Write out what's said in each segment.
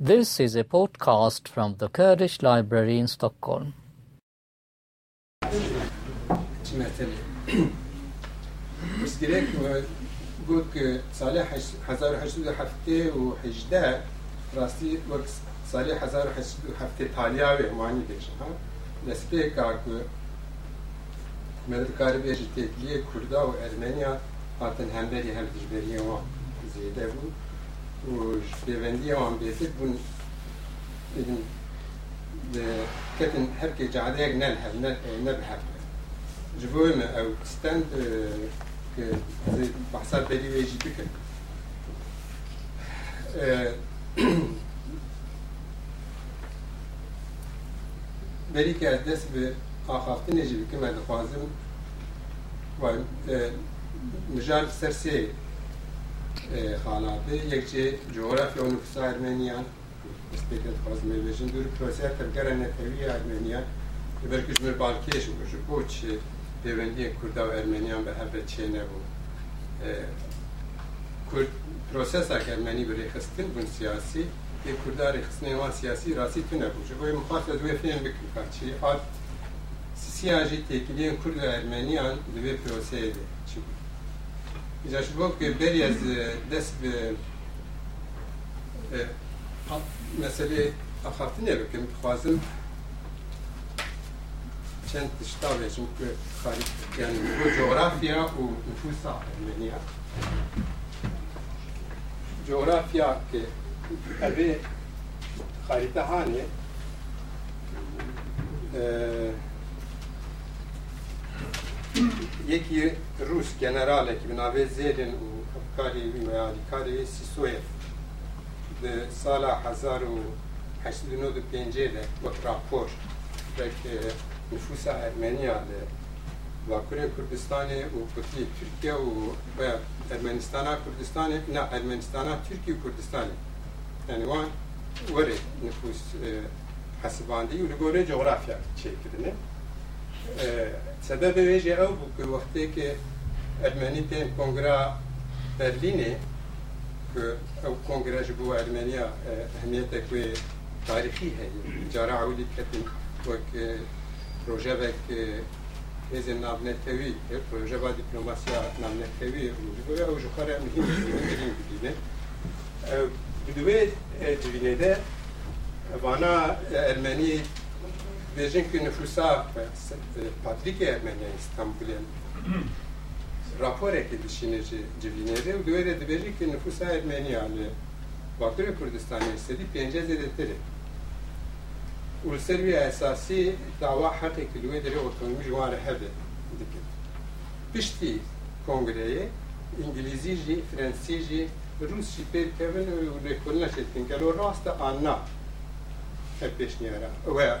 This is a podcast from the Kurdish Library in Stockholm. مسكريك قلت صالح 1818 راستي وقت صالح 1817 تالياوي معني بيش ها لسبيك اكو مدرکار بیش تکلیه کردا و ارمنیا هاتن همبری هم دجبری وان زیده بود و شبێوەندی ئەوان بێتێت بوون کەتن هەرکێ جادەیەک نەن هەر نەبهەر ji bo me ew stand behsa berî wê jî bikin berî ke dest bi axaftinê jî bikin me dixwazim mijar ser sê خالاته یک جه جغرافیا و نفس ارمنیان استیکت خوازم بیشن دور پروسیه تبگر نتوی ارمنیان بلکه جمر بالکیش و جبو چه پیوندی کردا و ارمنیان به هر چه نبود کرد پروسس که ارمنی بری خستن بون سیاسی یه کردار خستن وان سیاسی راسی تو نبود جبو مخاطب دوی فیلم بکن که چی آد siyasi tekiliğin Kürt ve Ermeniyan ve proseydi. İşte bu ki beriyaz dest bir mesele ahaftı ne bakayım? Fazım çent tişta ve çünkü yani bu coğrafya ve nüfusa Ermeniya coğrafya ki evi harita hani Jeki rus generale, ki bi navê Zêlin û hevkarê wî veya alîkarê Sîsoyev di sala hezar û heştdî nod û pêncê de wek rapor wek nüfusa Ermeniya li Vakurê Kurdistanê û kutî Tirkiye û veya Ermenistana Kurdistanê na Ermenistana Tirkiye û Kurdistanê yani wan were nüfus hesibandî û li gorê coğrafya çêkirinin سبب ویژه أو بود که وقتی که ارمنی تین کنگرا برلینه که أو کنگرا جبو ارمنیا اهمیت که تاریخی هی جارا عولی کتن وک پروژه بک هزم نابنتوی پروژه با دیپلوماسیا نابنتوی و أو جخاره مهم بگیریم بگیریم بدوی جوینه ده وأنا ارمنی Diyecek ki nüfusa Patrik Ermeniya İstanbul'un rapor ekidi şineci civineri ve öyle de diyecek ki nüfusa Ermeniya yani Bakırı Kürdistan'ı istedi pence zedetleri. Ulusal bir esası dava hak ekiliyor deri otonomi juvarı hebe. Pişti kongreye İngilizci, Fransızca, Rusça perkevin ve rekoluna çetkin. Gelo rasta anna hep peşniyara. Ve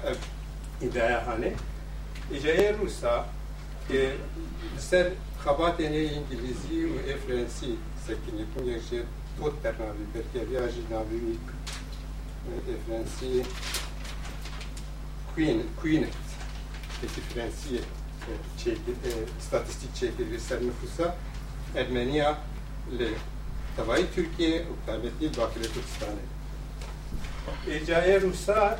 ideja hani. Iġa rusa e, ser xabat jene Ingilizi u e Fransi sekkin jikun tot per navi, perché viaggi navi unik e Fransi Queen, Queenet, peki Fransi çekil, e, statistik çekilirse nüfusa Ermeniya le tavayı Türkiye u tabetli Bakire Türkistan'e. Iġa Rusa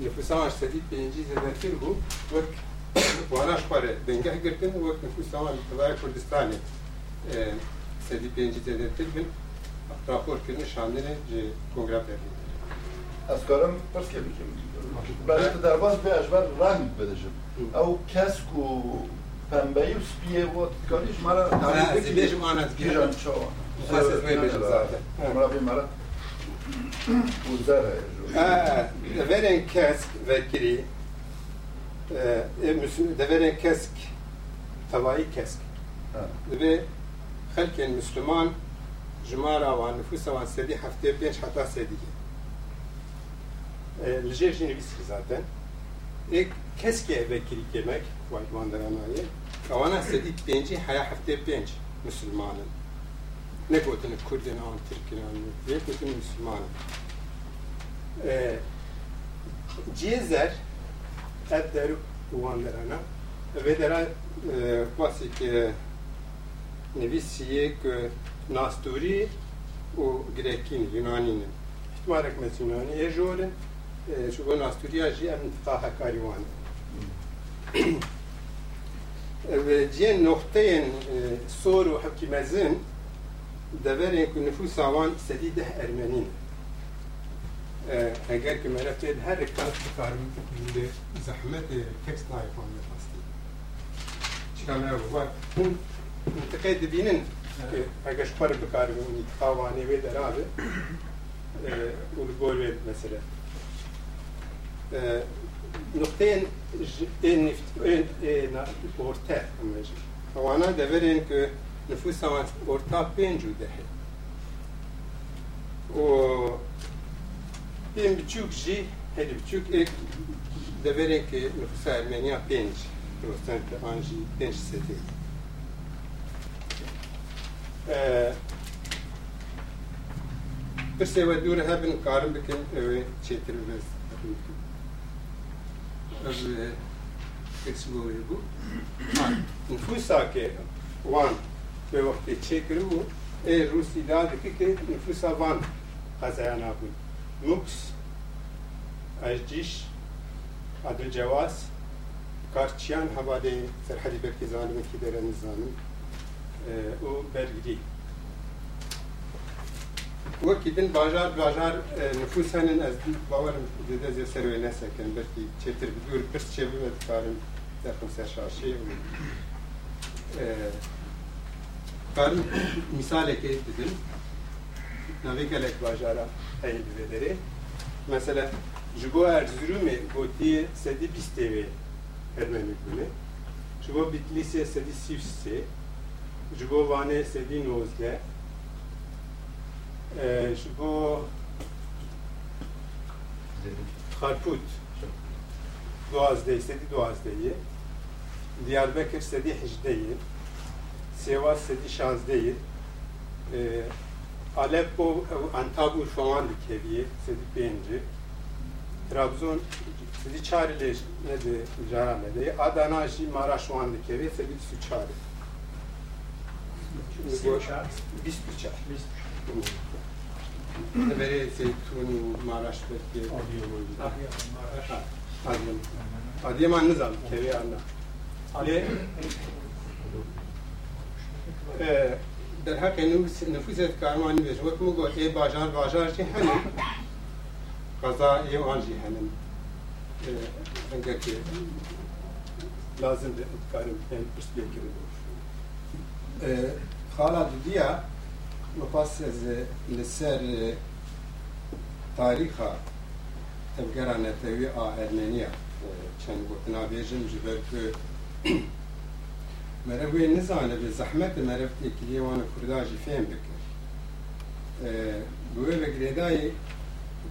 نفوسان سدید پنجی زدتر بو وک واناش پاره دنگه گرتن وک نفوسان طبعا کردستانی سدید پنجی زدتر بن راپور کردن شاندن جه کنگره برلین از کارم پرس که بکیم برای درباز به اجبر رنگ بدشم او کسک و پنبهی و سپیه و کاریش مرا از بیشم آن از Deveren Kesk vekili e, Deveren Kesk Tavai Kesk ve halken Müslüman jimara ve nüfusa ve sedi haftaya beş hatta sediye. Lijer jinibisir zaten. Ek keske vekili kemek, vay mandaranayı. Kavana sedi benci, haya haftaya benci Müslümanın. Kurdin an Tirkin an vê gotin musulmanin ciyê zer ev der wanderana vê dera basî ki nivîsiye ku nastûrî û girekîn Yunanîn ihtimalek mes Yunanî ê jorin ji bo nastûriya jî em intiqa hekarî wan ciyên noxteyên sor û دبرين كن نفوس ساوان سەدی دە ئەرمێنین ئەگەر کە مەرەێت هەر کات بکار زەحمەت تکس نایفۆن ڕاستی چکار منتقی دبینن ئەگە شپەر بکاربوونی تاوانێ وێ دەرابێ ولگۆل وێ مەسرە نقطين نفت بورتا أوانا دبرين كو این orta اوانا deverin که nüfus ama orta pencu dehe. O bir buçuk ji, hedi buçuk ek deverin ki nüfus Ermeniya penç. Prosent anji penç seti. Pirsê we dûr hebin karin bikin ew ê çêtir biz ev eksbolê bû nüfusake wan به وقت چه و ای روسی داد که نفوس وان خزانه بود. مکس اجیش عدل جواز کارچیان هوا ده سرحدی برکی ظالمه که داره نزانم او برگری وەکی دن باژار باژار نفوس هەنن ئەس باوەرم زیر سەروێ نەسەکەن بەرکی چێتر دوور پرس چێ ببێت کارم دەخم سەر شاشێ و û karim misalekê didin navê gelek bajara derê mesela ji bo Erzurumê gotiye sedî bîstê wê Ermenik bûne ji bo Bitlisê sedî sîv sê ji bo Vanê sedî nozde ji bo Xarpût duwazdeyê sedî duwazdeyê Diyarbekir sedî hişdeyê Sêwas sedî şazdeyê Aleppo ew Antab û Şowan dikeviye sedî pêncî Trabzon çarê lê nedi jara nedeyê Adana jî Maraş wan dikeve sedî bîst û çarê bîst û çar Deverê Zeytûn û Maraş belkê Adıyaman Adıyaman. Nizam kevê anna lê در حق نفوس کارمانی بیش وقت مگو ای باجار باجار چی هنم قضا ای آن جی هنم انگه که لازم به اتکارم هن پشت بیه کرد خالا دودیا مخواست از لسر تاریخا تبگرانه تاوی آرمنیا چند گوتنا بیجم جبر که مرابوی نزانه به زحمت مرفتی کلیه وان کرداجی فهم بکر بوی بگریدای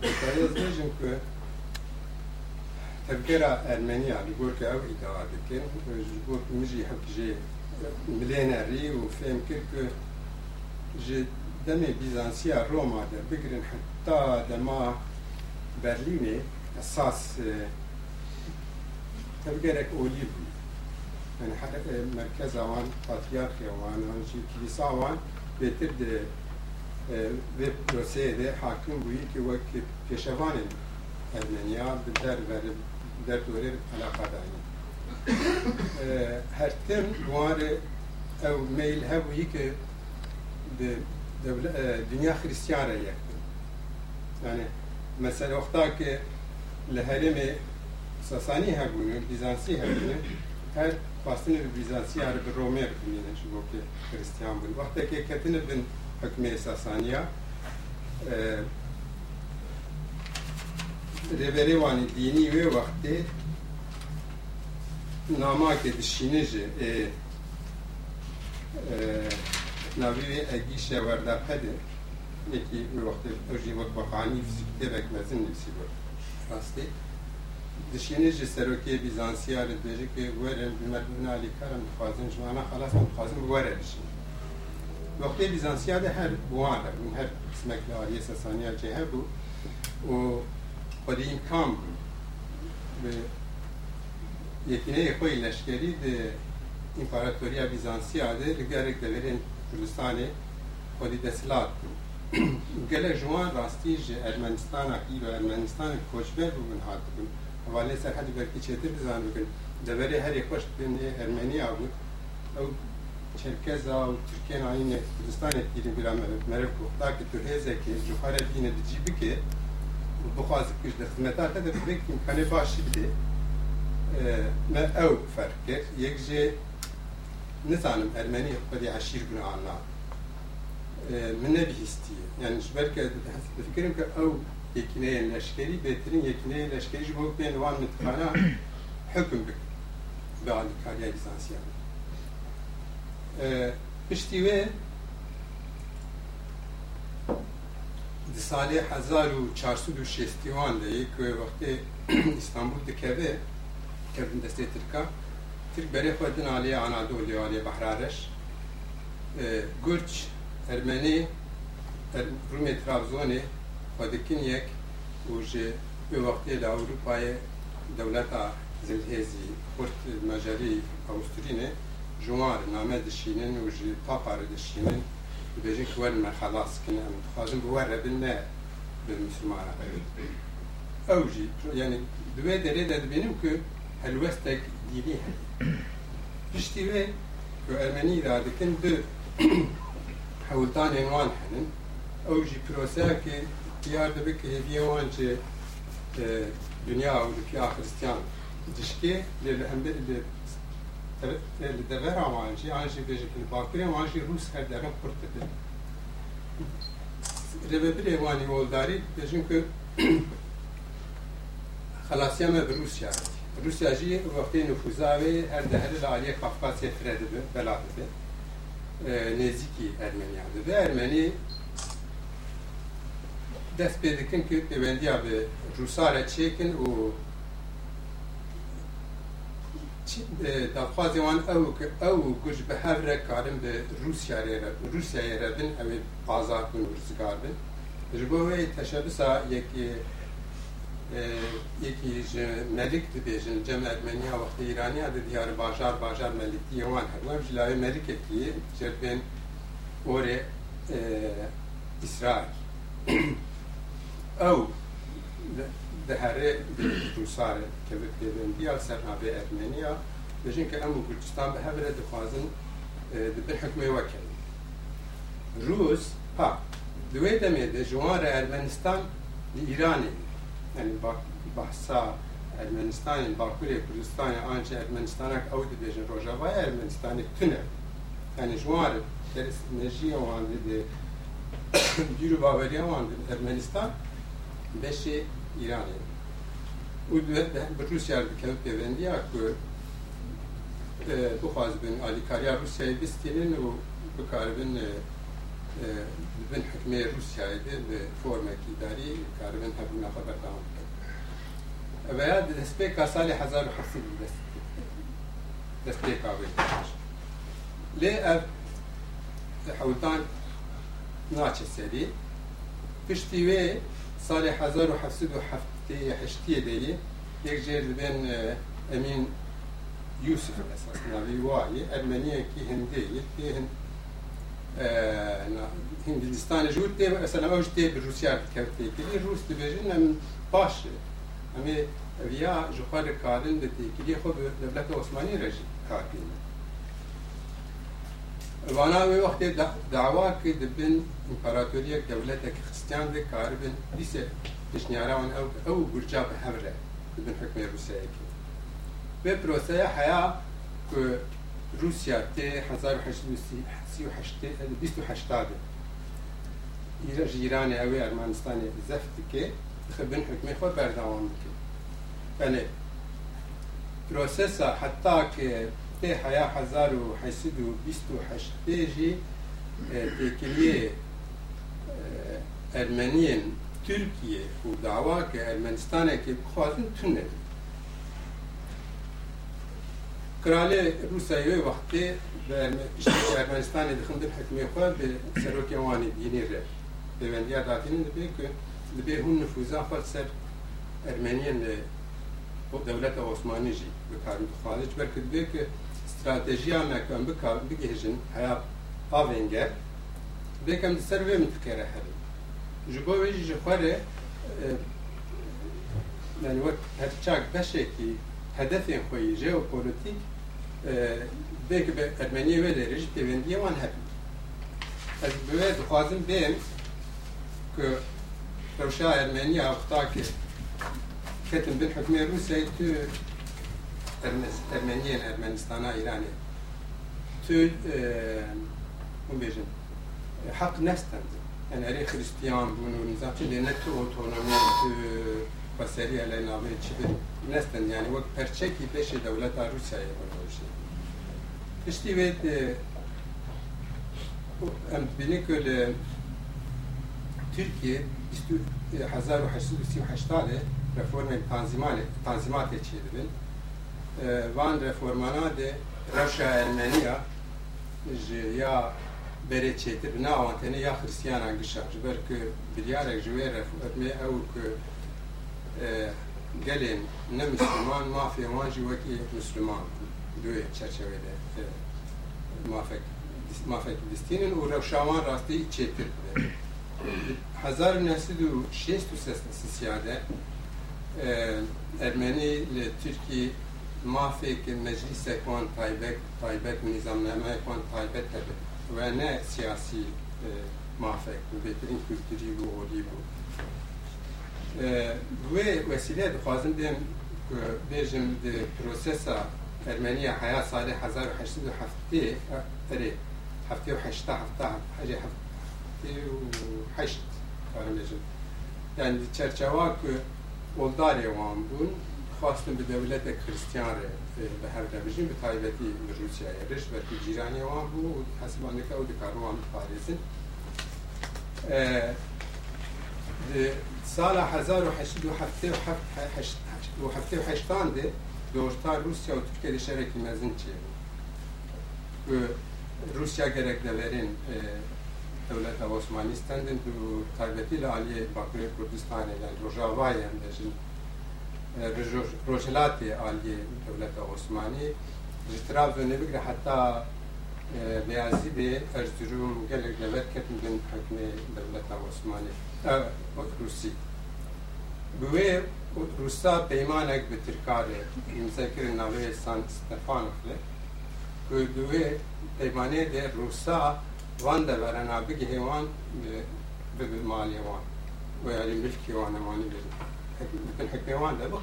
بطاری از دیجم که تبکر ارمنیا بگور که أو ایدعا بکر بگور که مجی حقیجی ملین ری و فهم کر که جد دم بيزانسيا روما در بقرن حتى دما برلینه أساس تبقرك اوليبو يعني یعنی حتی مرکز آوان پاتریارخی آوان هنچی کلیسا آوان بهتر ده و پروسه ده حاکم بویی که وقت پیشوان ارمنیا در ور در دوره علاقة داریم آه، هر تن دوار أو میل هویی که آه، دنیا خریستیانه یکن یعنی يعني مثلا وقتا که ساسانی هبونه بیزانسی هبونه Kaj pasine bi Bizansi ari bi Rome hükmüne şu ki Hristiyan bin. Vakti ki ketine bin hükmü esasaniya. Ee, Reverevani dini ve vakti namak edişinici e, e navi ve egi şeverda pedi neki vakti öjivat bakani fizikte bekmezin nefsi bu. Fransız دشینی جی که بیزانسی آره ها بیجی که ورن بیمرمون علی کرم بخوازن جوانا خلاص من بخوازن وره بشین وقتی بیزانسی ها هر بوان ده من هر قسمک لاری سسانی ها جه بو و خودی کام بو به یکینه خوی لشکری ده امپراتوریا بیزانسی آره، ها ده لگرک این کردستانه خودی دسلات بو گله جوان راستی جه ارمنستان اکی و ارمنستان کشبه بودن هات بود. حوالی سرحدی برکی چیتر بزن بکن دبری هر یک خوش بین ارمنیا بود او چرکزا و ترکیه ناین کردستان تیرین بلا مرک و خدا که تو هزه که جوخار دینه دی جیبی که بخواز کش دخدمتا تا ده بک امکانه باشی بده ما او فرق کرد یک جه نزانم ارمنی خودی عشیر بنا آنا من نبیستیه یعنی جبر که فکرم که او yekine leşkeri, betirin yekine leşkeri bu benvan mitkara hüküm bük. Be alikariya lisansiyanı. Ee, Pişti ve di sali hazar u çarsu du şestivan de ilk ve vakti İstanbul dikeve kevin deste Türk'a Türk bere fedin aliye Anadolu aliye Bahrareş ee, Gürç Ermeni er- Rumi Trabzon'e Trabzonê xwe dikin yek û ji wê wextê li Ewropayê dewleta Zilhêzî Kurt Mecerî Awstrînê ji wan re name dişînin û ji papa re dişînin dibêjin ki werin me xelas kin em dixwazin bi we re bin ne bi Müslümana ew jî yani di wê derê de dibînim ku helwestek dînî heye. Piştî wê ku Ermenî ra dikin du hewldanên wan henin ew jî proseyekê diyar dibe ki hêviyê wan ji dünya piya Xristiyan dişkê lê li em li li devera wan jî an jî bêje ki li bakurê wan jî Rûs her derin qurt dibin Rêvebirê wanî oldarî bêjin ku xelasiya me bi Rûsya Rûsya jî wextê nüfuza wê her deherê li dest pê dikin ku pêwendiya bi Rûsa re çêkin û daxwazê wan ew ku ew guj bi hev re karin bi Rûsyayê re Rûsyayê re bin ew ê azad bin û rizgar bin ji bo wê teşebbüsa yekî yekî ji melik dibêjin cem Ermeniya wextê Îraniya di diyarê bajar bajar melikiyê wan hebû ev ji lavê melikekî ئەو دەهارێ دوسارێ پەیوەندیە سەر ناوێ ئەرمێنیا دەژین کە ئەم و کوردستان بە هەمرە دەخوازن دبر حکمێ وەکەن روس ها دوێ دەمێ دەژوارە ئەرمەنستان ئیرانێ بەحسا ئەرمەنستانی باکوورێ أو ئانچە ئەرمەنستانك ئەو دەبێژن ڕۆژەوای ئەرمەنستانی تونە. yani جوار enerji yamandı diye Yürü Bavariya yamandı Ermenistan baveriya wan Ermenistan beşê İranê û bi Rûsya dikeve pêvendiya ku bixwazibin alîkariya Rûsyayê bistînin û bikaribin bin hikmê Rûsyayê de bi formekî darî karibin hebûna xwe berdewam bikin. Eveya di destpêka salê hezar û hefsî dest destpêka wê lê ev hewldan naçe serî piştî سالی 1778 دیگه یک ژێر دەبێن امین یوسف ئەساس ناوی وایە ئەرمەنیەکی هەندەیە هند هندستانی ژوور تێ ئەسەلەمە ئەوش تێ رووسیار کەوتێکردی ڕوس روس ئەم باشە ئەمێ ئەویا ویا لە کارن لە تێکردی خۆ دەبلەتە عوسمانی ڕێژی کارکردن وأنا وقتی دعوا که دبن ئیمپراتۆریەک دەولەتێک خستیان دێک کاربن دیسێ پشنیاراوان ئەو ئەو گورجا بە هەمرە بن حکمی رووسەیەکی بێ پرۆسەیە حیا رووسیا تێ أو ئیرە ژیرانە ئەوێ ئەرمانستانی زەفتکێ بن حکمی خۆ بەرداوام بکە بەێ پرۆسسا حتا کە تێ حیا 1920 تێژی تێکلیە ارمنیین ترکیه و دعوا که ارمنستانه که بخوازن تونه کراله روسایی وقتی به ارمنستانی دخند حکمی خواه به سروکی وانی دینی ره به وندیا داتینی دبی که دبی هون نفوزا خواه سر ارمنیین دولت عثمانی جی به کارو بخوازه چبر که که استراتژی ها مکان بکار بگیشن حیاب آوینگر بکم سر وی متکره هلی bo wê jî ji xwe re yani wek her çak beşekî hedefên xwe yî jeopolitîk bêke bi Ermeniyê wê derê ji pêwendiya wan hebin ez bi wê dixwazim bêm ku rewşa Ermeniya xtakê ketin bin hikmê Rûsyayê tu Ermeniyên Ermenistana İranê tu hûn bêjin heq nestin yani Hristiyan bûn û nizam çi lê ne tu otonomi tu xweseriya lê navê çi bin nestin yani wek perçekî pêşê dewleta Rûsyayê rojî piştî wê em bînî ku li Türkiye 1838 reformên tanzimanê tanzimatê çê dibin van reformana de rewşa Ermeniya ya tenê ya Xristiyanan gişa ji ber ku biryarek ji wê reformê ew ku gelên ne Müslüman mafê wan jî wekî Müslüman duê çerçevede mafek mafek distînin û rewşa wan rastî çêtir bide 1963 de Ermeni li Türkiye mafek meclisek wan taybet taybet nizamname wan taybet hebe و نه سیاسی موافق بود بهترین کلتوری و اولی بود و وسیله دخوازم دیم بیجم دی پروسسا ارمنیا حیا سال 1807 اره هفته و هشته هفته هجه هفته و هشت کارم بیجم یعنی چرچواک ولداری وان بون çerçeva ku oldarê wan bûn خواستن به دولت کریستیان به هر دبیجین به تایبەتی روسیای رش بەرکی جیرانی وان بوو و حسبانەکە ئەو دکارڕوان پارێزن ساڵە 1970 de دۆشتا رووسیا و تورکیا li şerekî mezin çê Rusya gerek deverin devleta Osmanistan din û taybetî li aliyê Bakurê Kurdistanê yani Rojavayê رجلات آلی دولت عثمانی جتراب دو نبگره حتی بیازی به ارزیروم گلگ نبر کردن بین حکم دولت عثمانی روسی بوی روسا پیمانک به ترکاره مذکر نوی سان ستفان اخلی که دوی پیمانه ده روسا وان ده برنا بگه وان به مالی وان و یعنی ملکی وان امانی بگه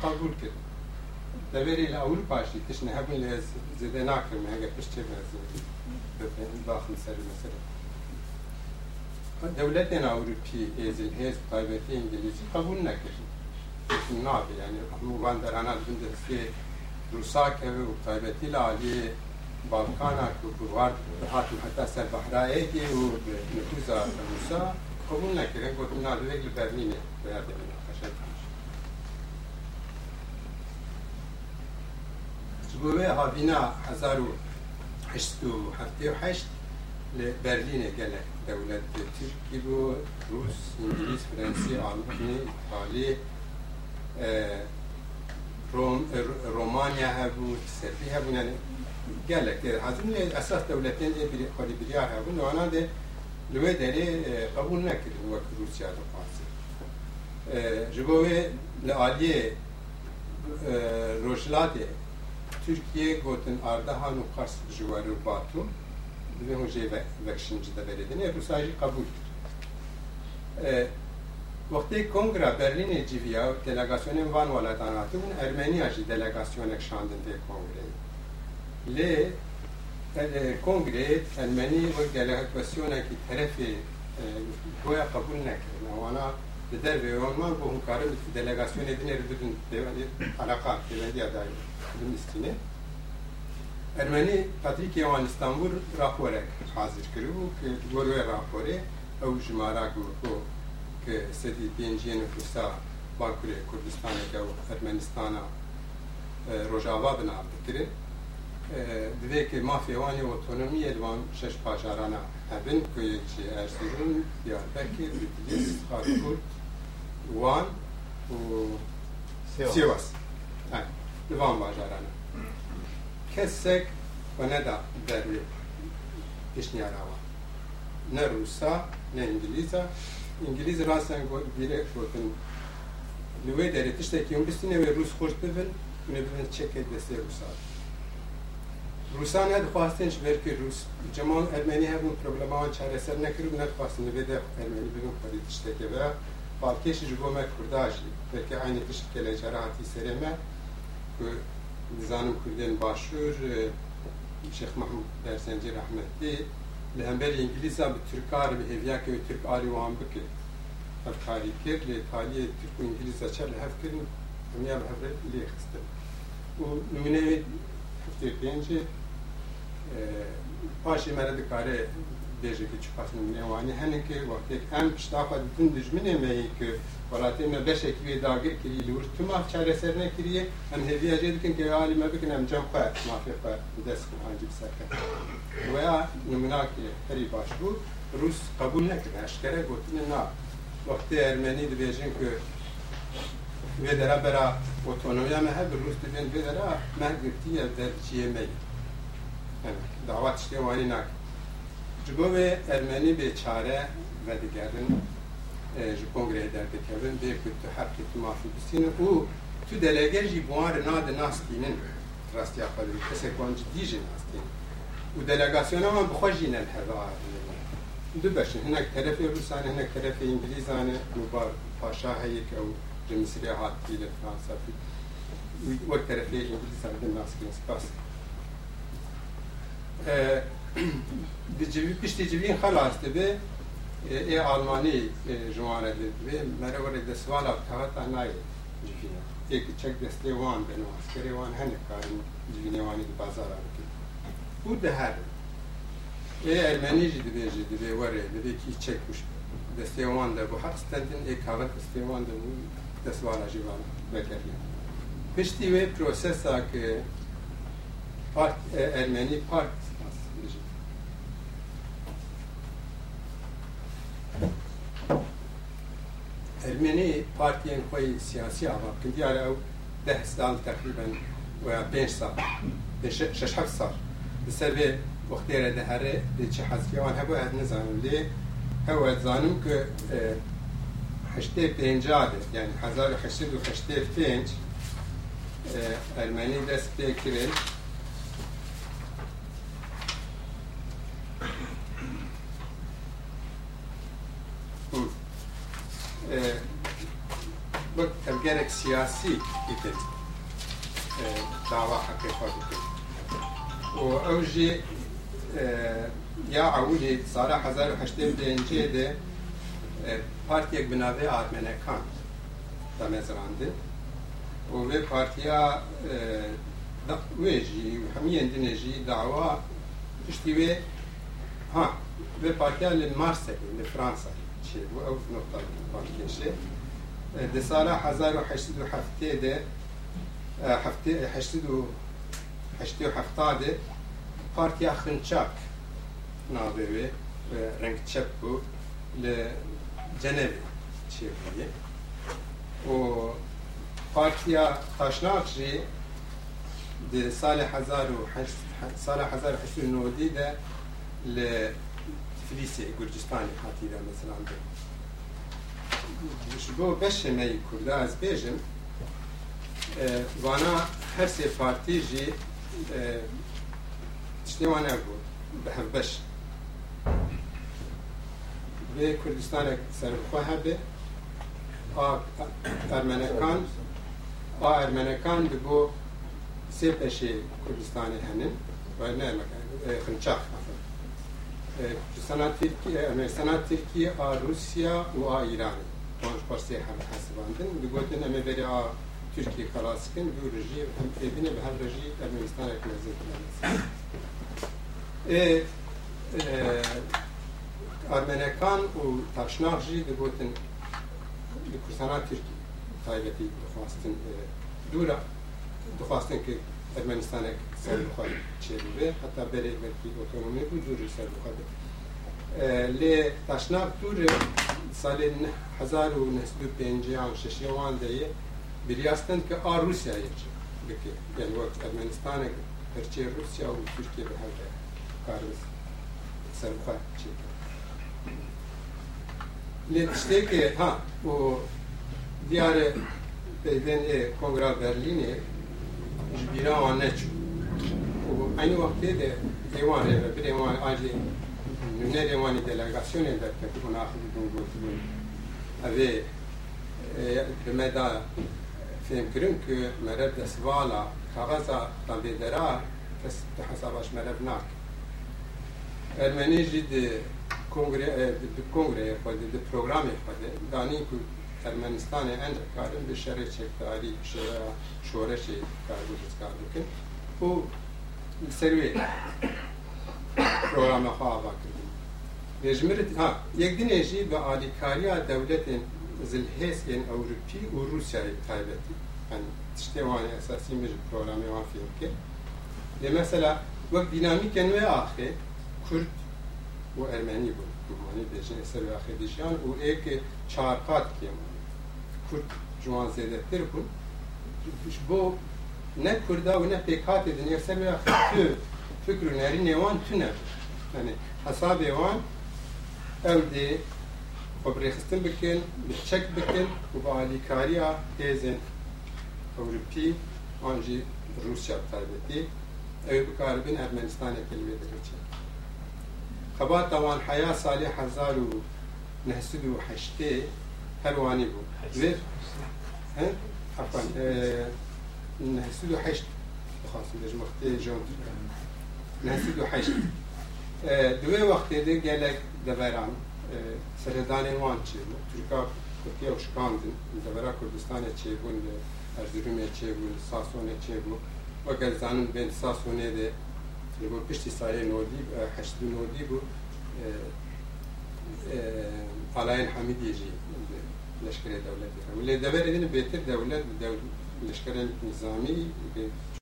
kabul kir. Deveri ile Avrupa işi tişne hebin le zede nakir me heger pişçe benzi. Bakın seri mesela. Devletin Avrupi ezil hez taybeti İngilizce kabul nekir. Ne abi yani bu banderana binde se Rusa keve u taybeti ile Ali Balkana ku var hatim hatta ser Bahra'ye ki Zbuveva bina 1877 li Berlin'e gelek devlet Türk gibi Rus, İngiliz, Fransi, Almanya, İtali, e, Rom, e, Romanya hebu, Serbi hebu yani gelek der. Hazım esas devletten de bir kalibiriya hebu. Ona de lüve deri e, kabul nekir bu vakit Rusya'da fazla. E, Jibove li aliye e, rojlade Türkiye gotin ardahan û qas ji wer û batum divê hûn jê vekşin ji deveredin ê Rûsa jî qebûl kir. Wextê civiya delegasyonên van welatan hatibûn Ermeniya jî delegasyonek şandin vê kongreyê. Lê kongrê Ermenî wek delegasyonekî terefê goya qebûl nekirin. Wana li dervê wan bû hûn karin delegasyonê dinê bidin alaka pêvendiya dayî. بنویسینێ ئەرمەنی پەتریکی ئەوان ئستانبول راپۆرێک حازر کرد و کە گۆروێ راپۆرێ ئەو ژمارە گوتۆ کە سەدی پێنجیە نفوسا باکوورێ کوردستانێکە و ئەرمەنیستانە ڕۆژاوا بناو دەکرێت دوێ که ما فێوانی ئۆتۆنمی ئەلوان شش پاژارانە هەبن کو یەکێ ئەرزرون دیاربەکر خارکورد وان و سێوەست û Sivas. Li van bajarana. Kesek ve neda dervê pişniyara wan. Ne Rusa, ne İngilîza. İngiliz rasen direkt gotin li wê derê tiştekî hûn bistîne wê Rûs xweş bibin ê bibin çekê destê Rûsa. Rusan ne dixwastin ji ber Rus cemal Ermenî hebûn probleman çareser nekiribû nedixwastin li vê de Ermenî bibin xwedî tiştekê ve balkêşî ji bo me Kurda jî belkî aynı tiştekê lê cara hatî serê me dizanim kurdên başûr e, Şeyh Mahmud Dersenci rahmetli. Li hemberê îngilîza bi Tirkar bi hêviyakê wê Tirk alî wan bike hevkarî kir lê taliyê Tirk û îngilîza çer li hev kirin hemiya bi hevre lê xistin û nûnê wê heftê pêncê paşê me re ki çiqas nûnê wanî henekê wextê em pişta xwe didin dijminê me ki ما بشه که داگر کری لور تو ما چاره سر نکریه هم هدیه جد کن که عالی ما بکنم جم خواه ما فی خواه دست کن آنجی بسکن و یا نمونا که هری باش بود روس قبول نکرد اشکره گوتین نه وقتی ارمنی دو بیجن که و درا برا اوتونومیا ما هب روس دبین و درا ما گرتیه در چیه می دعوت شتێوانی ناکە ji bo vê ermenî bêçare vedigerin ji kongreyê derdikevin bê ku tu herkê tu mafî bistînin û tu deleger jî buwan re nade nastînin rastiya xwe kesek wan cidî jî nastînin û delegasyona wan bixwe jî ne heva du beşin hinek terefê Rûsanê hinek terefê İngilîzanê û paşa heyê ke ew ji Misrê hatî li Fransa wek terefê İngilîzan din naskirin spas دجوی پشت جوین خلاص دبه ای آلمانی جوانه دبه مره وره دسوالا بتاوت انای جوینه ایک چک دسته وان بنو اسکری وان هنه کارن جوینه وانی دی بازار آرکی او ده هر ای ارمنی جی دبه جی دبه وره دبه کی چک کش دسته وان ده بو حق ستندن ای کاوت دسته وان ده بو دسوالا جوان بکریم پشتی وی پروسسا که part Ermeni part ئەرمێنی پارتیان خۆی سیاسی ئاڵابکن دیارە ئەو ده سال تقریبا و پێنج سال شش هەفت سال لەسەر بێ وەختێرە دەهەرێ لێ چه حەزکیوان هەبوو هەر نەزانم لێ هەوە زانم کە حشتێ پێنجا دەست یعنی هزار و حەشتێ و حەشتێ پێنج ئەرمێنی siyasi idi e, dava hakikati. U ev ya awilê sala hezar û heştên pêncê de e, partiyek bi navê Armenekan damezrandin û vê partiya e, wê jî hemiyên dinê jî dawa tiştî wê ha vê partiya li Marsekê li Fransayê şey, çêbû ew nokta partiyê şey, ده سال 1807 ده هفته 87 ده پارتیا خنچاک ناوی رنگ چپ بو لجنب چه بوده و پارتیا تاشناک جی ده سال 1800 سال 1890 ده لتفلیسی گرجستانی هاتی ده مثلا ده بشه بو بشه می کرده از بیشم وانا هر سی پارتی جی چنی وانا گو بهم بشه بی کردستان اکسر خواه بی آه ارمانکان آه ارمانکان دی بو سی پشه کردستان هنن وانا خنچاق سنات ترکیه، سنات ترکیه، آر روسیا و آیران. پانش پارسی هم حسی باندن دو گوتن امی بری آ ترکی خلاص کن. دو رژی هم فیبینه به هر رژی ارمینستان اک نزی کنن ارمینکان و تاشناخ جی دو گوتن دو کرسانا ترکی. تایبتی دخواستن دورا دخواستن که ارمینستان اک سر بخواد چه بوده. حتی بری ملکی اوتونومی بود دوری سر بخواد. بود لی تشناب تور سال 1956 وان دیه بریاستن که آر روسیا یچه بکه. یعنی وقت ارمنستان هرچی روسیا و ترکیه به هر کارز سرخواه چی لی تشتی که ها و دیار پیدن کنگرا برلینه جبیران و نچو و این وقتی ده دیوان ریوه خب، بریوان آجی nell'eremone delegazione del Petronato di Dungurtun avait demeda فهم كرن که مرب دسوالا كاغازا تنبيدرا تس تحساباش مرب ناك ارمني جد کنگری دي كونغري خود دي بروغرامي خود داني كو ارمنستان اند كارن بشري چكتاري شورش كارو جسكارو كن و سروي پروگرام خواه باکر yekdinê jî bi alîkariya dewletên zilhêsên Ewropî û Rusyayê taybetî yani tiştê wanê esasî mir programê wan fêm kir lê mesela wek dînamîkên wê axê Kurd û Ermenî bûn Manî bêjin eser axê dijyan û êkê çarqat kêm Kurd ji wan zêdetir bûn ji bo ne Kurda û ne pêkatê din eser wê axê tu fikr أودي وبريخستن بكل بتشك بكل وبعلي كاريا تيزن أوروبي أنجي روسيا أو اي بكاربن أرمنستان كلمه دريتشي خبات طوال حياة صالح حزار نهسد وحشتي هلواني بو. زير ها؟ عفوا آه، نهسد وحشت خاص مش مختي جون. نهسد وحشت wextê de gelek deveran seredanên wan çêbû Türka Tirkiye û şikandin devera Kurdistanê çêbûn li Erzurumê çêbû li Sasonê çêbû wek ez zanim bên Sasonê de li bo piştî sayê nodî heşt û nodî bû alayên Hamidiyê jî leşkerê dewletê lê deverê din bêtir dewlet bi leşkerên nizamî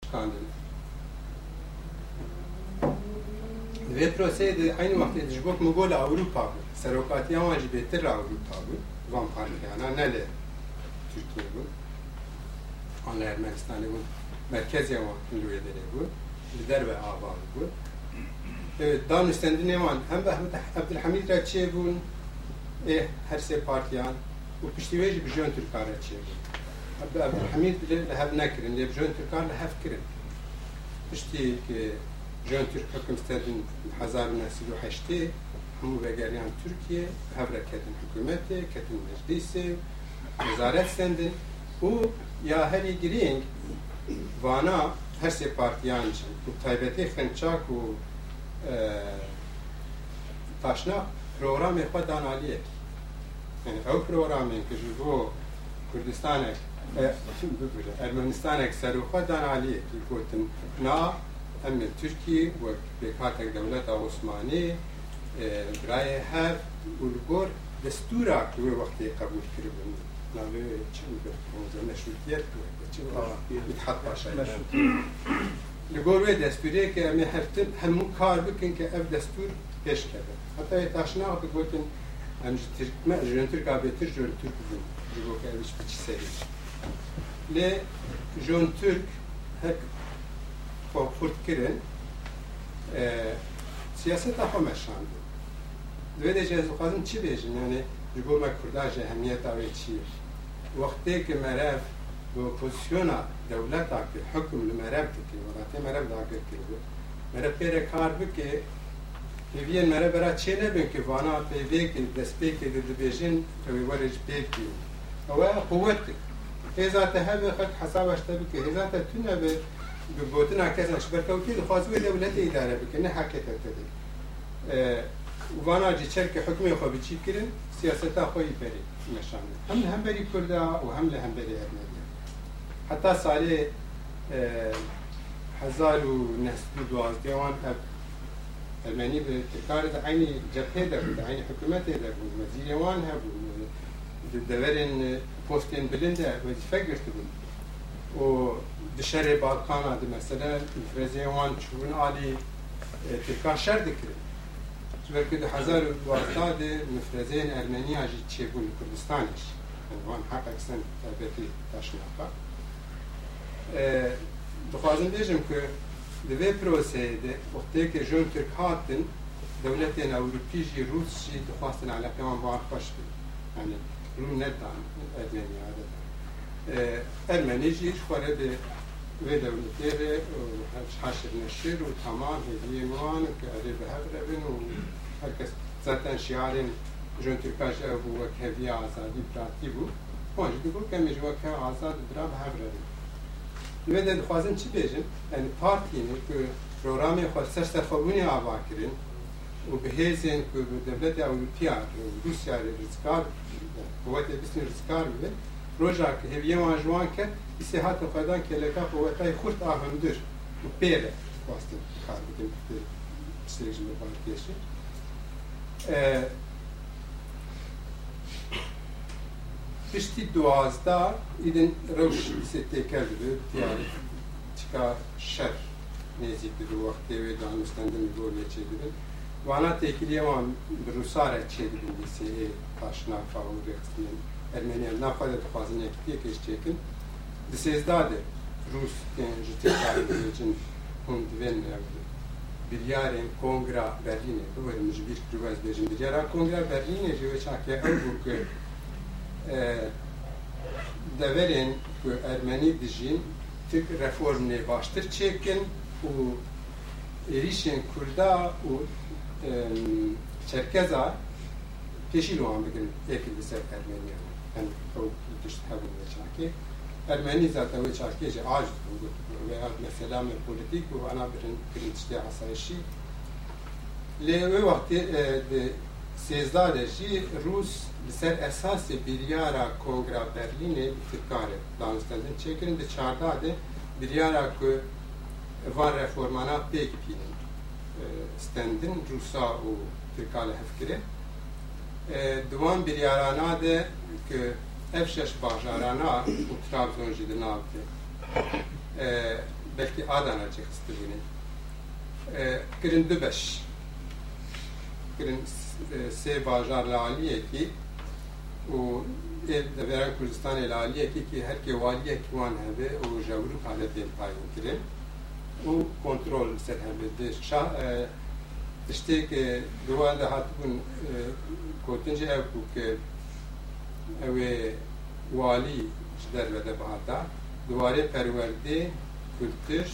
şikandin vê proseyê de aynı Mogola Ewropa bû serokatiya wan jî bêtir ra Ewropa bû van partiyana ne lê Türkiye bû an li Ermenistanê bûn merkezê wan li wê derê bû li derve ava bû danûstendinê wan hem bi Ebdilhemîd re çêbûn ê her sê partiyan. Û piştî wê jî bi jon Türkan re çêbûn Ebdilhemîd li hev jon Türk hüküm stedin hezar û nesî û heştê hemû vegeriyan Türkiye hevre ketin hükümetê ketin meclisê nezaret stendin û ya herî girîng vana her sê partiyan jî û taybetê xençak û taşna programê xwe dan aliyek yani ew programên ki ji bo Kurdistanek Ermenistanek serûxwe dan aliyekî gotin na em li Tirkiye wek pêkhatek dewleta Osmanî birayê hev û li gor destûra ki wê wextê qebûl kiribûn navê çi meşrutiyet mithat paşayê li gor wê destûrê ke em ê heftin hemû kar bikin ke ev destûr pêş keve heta yê taşna bi gotin em ji Tirkme ji Tirka bêtir ji Türk bûn ji bo ke ev ji biçî serî lê jon Türk hek xurt kirin siyaseta xwe meşandin divê de ji ez dixwazim çi bêjim yani ji bo me Kurda ji ehemiyeta wê çi ye wextê ki merev bi opozisyona dewleta ki hukm li merev dike welatê merev dagir kiribû merev pêre kar bike pêviyên merev bera çê nebin ki vana pêvêkê destpêkê de dibêjin ew ê were ji ببوتنا کەسێک بەرکەوتی دخوازوێ دەولەتی ئیدارە بکە نە حەقێتە دەدەن وانا جي شركه حكوميه خو بتشي كرن سياستا خو يبري مشان هم هم بري كردا وهم لهم بري اجنبي حتى صاري هزار و نهست دواز ديوان اب الماني بتكار عيني جبهه ده عيني حكومته ده وزير وان هب دورن بوستين بلنده وتفكرت بن و salê hezar û nehsd û duwazdê wan bi mesela çûbûn alî Tirka şer dikirin Çünkü de û duwazdeh de müfrezeyên Ermeniya jî çêbûn li Kurdistanê jî wan heqek sen taybetî taşnaka dixwazim bêjim ku di vê proseyê de wextiyekê jön Türk hatin devletên Ewropî jî Rûs jî dixwastin eleqê wan xweş bin yani Rum nedan Ermeniya de Ermenî jî xware de ve devletleri نشید و ve tamam که muan ki eri behev rebin هرکس herkes zaten şiarin جون ترکاش او که هدیه آزادی براتی بود، پنج دیگو که جو وک آزاد برا به هر رد لوی دل خوازم چی بیجن یعنی پارتی نه که پروگرام خود سر سر خوبونی آوا کردن و به هیزن که دولت اوروپیا روسیا ریزکار قوت بیست ریزکار بود quvvetê bisîn rizkar bibe roja ki heviyê wan ji wan ket îsê hatin xwedan keleka quvwetayê xurt a hundir û pêre xwastin kar bikin stêjin bi partiyê Piştî duwazda îdin rewş îsê têker dibe diyarê çika şer nêzik dibe wextê wê danûstendin gor lê çêdibin wana têkiliye wan bi Rûsa re çêdibin lîseyê Ermeniyan nafa de dixwazin yekitiyekê ji çêkin di sêzda de Rûs tên ji têkarî bêjin hûn divên biryarên Kongra Berlînê biwerin ji bîr kirî ez bêjin biryara Kongra Berlînê ji wê çakiya ew bû ku deverên ku Ermenî dijîn tik reformê baştir Kurda û Çerkeza pêşî wan bikin êkil li ser Ermeniya yani ew tişt hebûn wê çakê Ermenî zaten wê çakê jî aj dibû veya mesela me polîtîk û ana birin tiştê asayişî lê wê wextê sêzda de jî Rûs li ser esasê biryara Kongra Berlînê Tirkarê danûstendin çêkirin di çarda de biryara ku van reformana pêk bînin stendin Rûsa û Tirka li hevkirê di wan biryarana de ku ev şeş bajarana û Trabzon jî di nav de belkî Adana çê xistibûne kirin du beş kirin sê bajar li aliyekî û deveran Kurdistanê li aliyekî ki herkê waliyek wan hebe û jewrû haletên tayin kirin. Û kontrol ser hebe di şah دشته که دوام داره تو کن کوتنه ای که اوه والی در وده باهدا دواره پروردی کلتر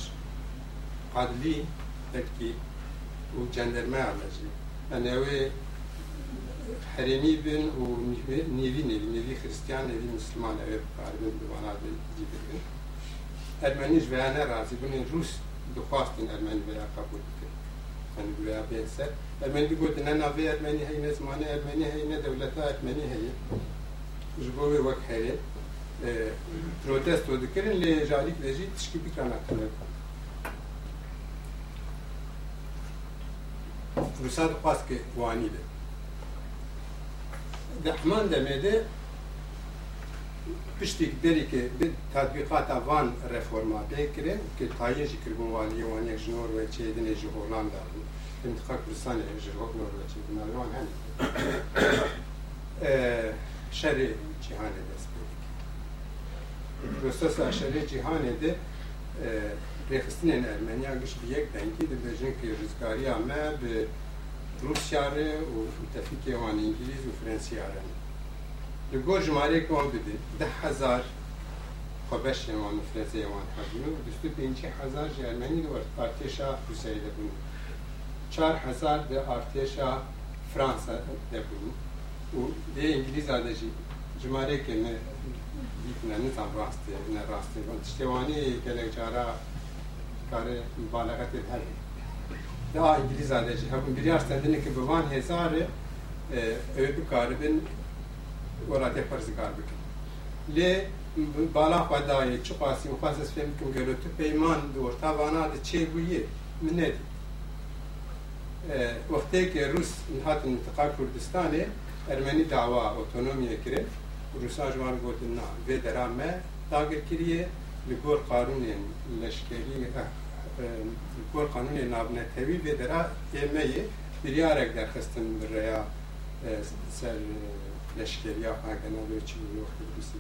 قدری تکی او جندر می‌آمدی. من اوه حرمی بین او نیوی نیوی نیوی نیوی کریستیان نیوی مسلمان اوه کار می‌کند دوام داره دیگه. ارمنیش به آن راضی بودن روس دخواستن ارمنی به آن کپوت. Bikin yani buraya bên ser Ermenî gotin ne navê Ermenî heye ne zimanê Ermenî heye ne dewleta Ermenî heye ji bo wê wek herê protesto dikirin lê jalîk de jî tişkî bikana kirin Rûsa dixwast ki wanî be di heman demê de piştîk derê ki bi tatbîqata van reforma pê kirin ki tayê jî kirbûn waliyê wan yek ji Norveçê ji Hollanda. Intiqa Kurdistanê ji Norveçê انتقاك بلساني هجر وقنا ولاتي بنالوان هن شري جهان دست بودك پروسس اشری جهان ده رخستین ارمنیا گش بیگ دنگی ده بجن که رزگاری همه به روسیا ره و تفیک وان انگلیز و فرنسیا ره لگور جماره که وان بده ده هزار خبش وان فرنسیا وان حبونو دستو پینچه هزار جرمنی دور پارتیشا روسیه ده بونو 4000 ve artışa Fransa yapıldı. O de İngiliz adacı cumare ke ne gitne ne tam rastı ne rastı. Tiştevani gelek cara kare mübalagat eder. Daha İngiliz adacı. Hem bir yaş tendini ki bevan hezarı e, öbür karibin orada parzikar bikin. Le بالا خدای چه قاسی و خاص فهم کم گلو تو پیمان دور تا وانا ده چه بویه منه دی وقتی که روس هات انتقال کردستان ارمنی دعوا اوتونومیه کرد. روسا جوان گفت نه به درامه داگر کریه. لگور قانون لشکری لگور قانون نابنتوی به درا ایمه بریارک درخستن بریا سر لشکری آگنا و چی وقتی روسی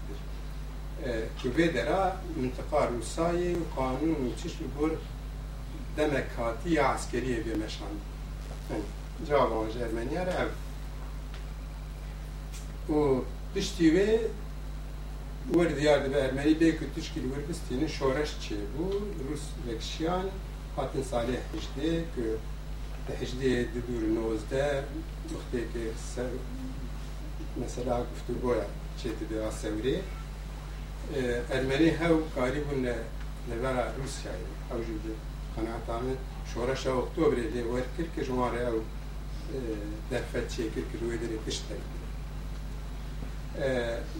در که به درا منطقه روسای قانون و چیش لگور دمکاتی عسکری به مشان. Demek hatî ya askeriyê vê meşan. Cevabı Ermeniya re ev. û piştî wê wer diyar dibe Ermenî bê ku tişkî li wir bistînin şoreş çêbû Rus vekşiyan hatin salê hejdê ku di hejdê di dûr nozde wextêkê ser mesela guftûgoya çêti diya Sewrê شورشا اکتبر لی ور کرد که جواره او درفت چه کرد که لوی دره تشتر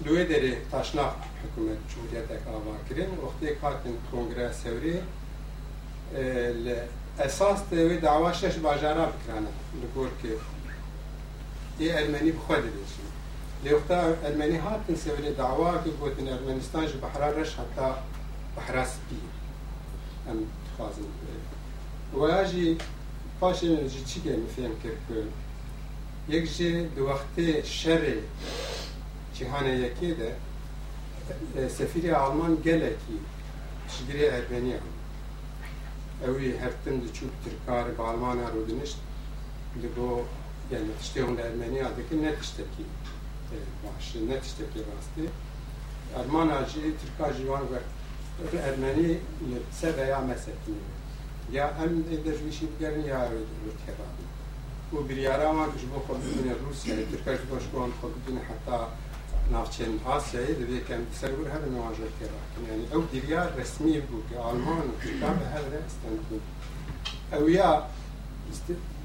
لوی دره تاشناف حکومت جمهوریت اکراما کرن وقتی کاتن کنگره سوری اساس دوی دعوا شش باجارا بکرانه لگور که ای ارمنی بخواد دیشن لیوقتا ارمنی هاتن سوری دعوا که گوتن ارمنستان جبحرار رش حتی بحراس بیر ام تخوازن voyaĝi paŝe ĝitige mi fehmte ku yek jî di wextê şerê cîhaneyekê de sefîrê Alman gelekî tişgirê Erbeniya ew wî hertin diçûk tirkarê bi Almanya rûdinişt li bo yani tiştê hûn Ermeniya dikin ne tiştekî. E, Baş ne tiştekî rastî. Ermana jî Tirka jî wan Ermenî li ser veya mesettinê یا ئەم دەژویشی بگەرن یا مرتێبان و بریاراوانکەش بۆ خۆبوونە رووسیای ترکەش بۆشکۆن خۆبوونە حتا ناوچێن ئاسیایی دەبێتکەم سەرور هەر نەواژۆر تێڕاکنیانی ئەو دیریار ڕسمی بوو کە ئالمان و کوردان بە هەر ئەستان بوو. ئەو یا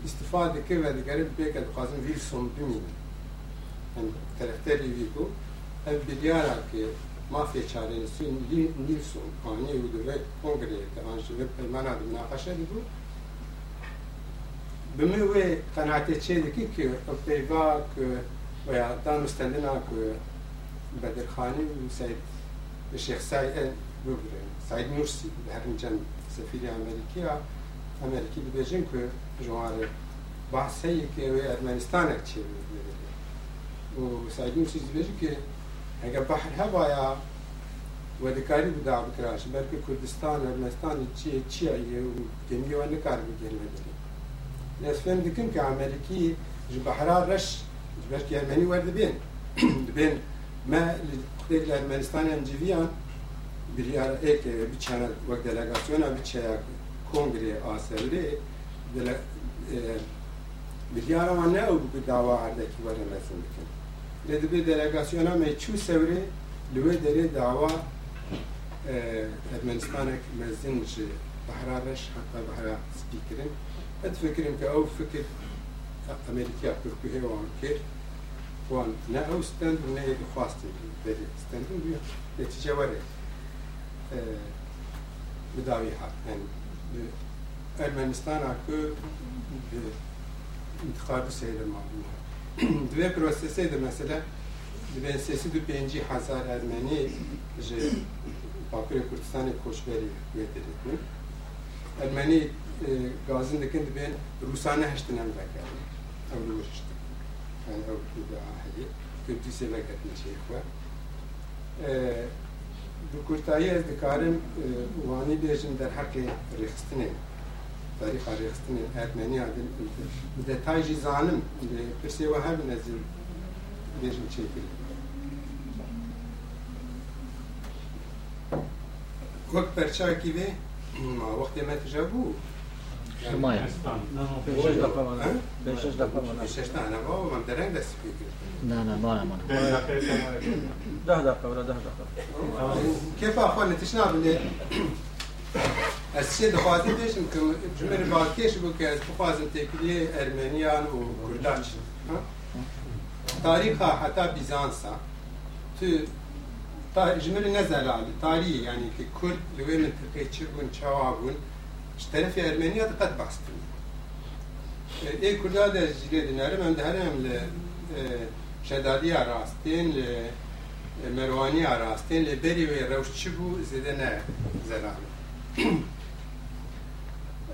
استفاده کرد و دیگری بێکە دخوازم ویرسۆن ان تەرەفتەری وی بوو ئەم بریارا کە mafya çaresi Nilsson ani u ve kongreye te anji ve pelmana de münakaşa dibu bimi ve kanaate çediki ki o peyva ki veya danustendina ki بدرخانی و سید شیخ سعید بگره سعید نورسی هرنجان سفیر امریکی امریکی ببیجن که جوار بحثی که ارمنستان چی و سعید نورسی ببیجن که ئەگە بەحر هەوایە وەدەکاری بدا بکراش. بەرکە کوردستانە مەستانی چیە چیە و گەنگەوە نکار بگەن لەدەێ لەسفێن دکن کە ئەمریکی ji بەحرا ڕەش بەرکی ئەرمەنی وەردەبێن دبێن مە قوتێک لە ئەرمەنستان ئەمجیویان بریار ئێک بچەنە وەک دەلەگاسیۆنا بچەیە کۆنگری ئاسەلێ بریارەوان نە ئەو داوا هەردەکی وەرە مەسن بکەن le dibê delegasyona me çû sewrê li wê derê dawa e, Ermenistanek mezin ji behra reş heta behra spîkirin ed fikirin ke ew fikir Amerîkaya pirkuhê wan kir wan ne ew stendû ne yekî xwastin derê stendû bûye netîce were bi dawî hat yani e, Ermenistan'a ku e, intikabı seyremanlar. dve proseseydi mesela vensesi du penci hazar ermeni ji Bakırya Kurdistanê koçberî hükümetê dikin. Ermenî e, gazin dikin dibên Rûsane heştin hem vekerin. Ew li wir hiştin. Yani ew li ahiyê. Kurdîsê şey veketin çêxwe. Bi Kurtayî ez dikarim wanî e, bêjim derheqê rêxistinê. rextine tarih rextine Ermeni adın bir detay zanim bir şey var hem nezir bejim çekil. وقت برچاکی به ما وقتی ما تجابو شماية بشش دقيقة معنا بشش Esçe de xwazim dêjim ki cimerê balkêş bû ki ez bixwazim têkiliyê Ermeniyan û Kurdan çin. Tarîxa heta Bizansa tu cimerê ne zelalî, tarîyê yani ki Kurd li wê mintiqê çirbûn, çawabûn ji terefê Ermeniya diqet behs kirin. Ê Kurda de ji lê dinêrim em diherem li şedadiya rastên li merovaniya rastên li berî wê rewş çi bû zêde ne zelalî.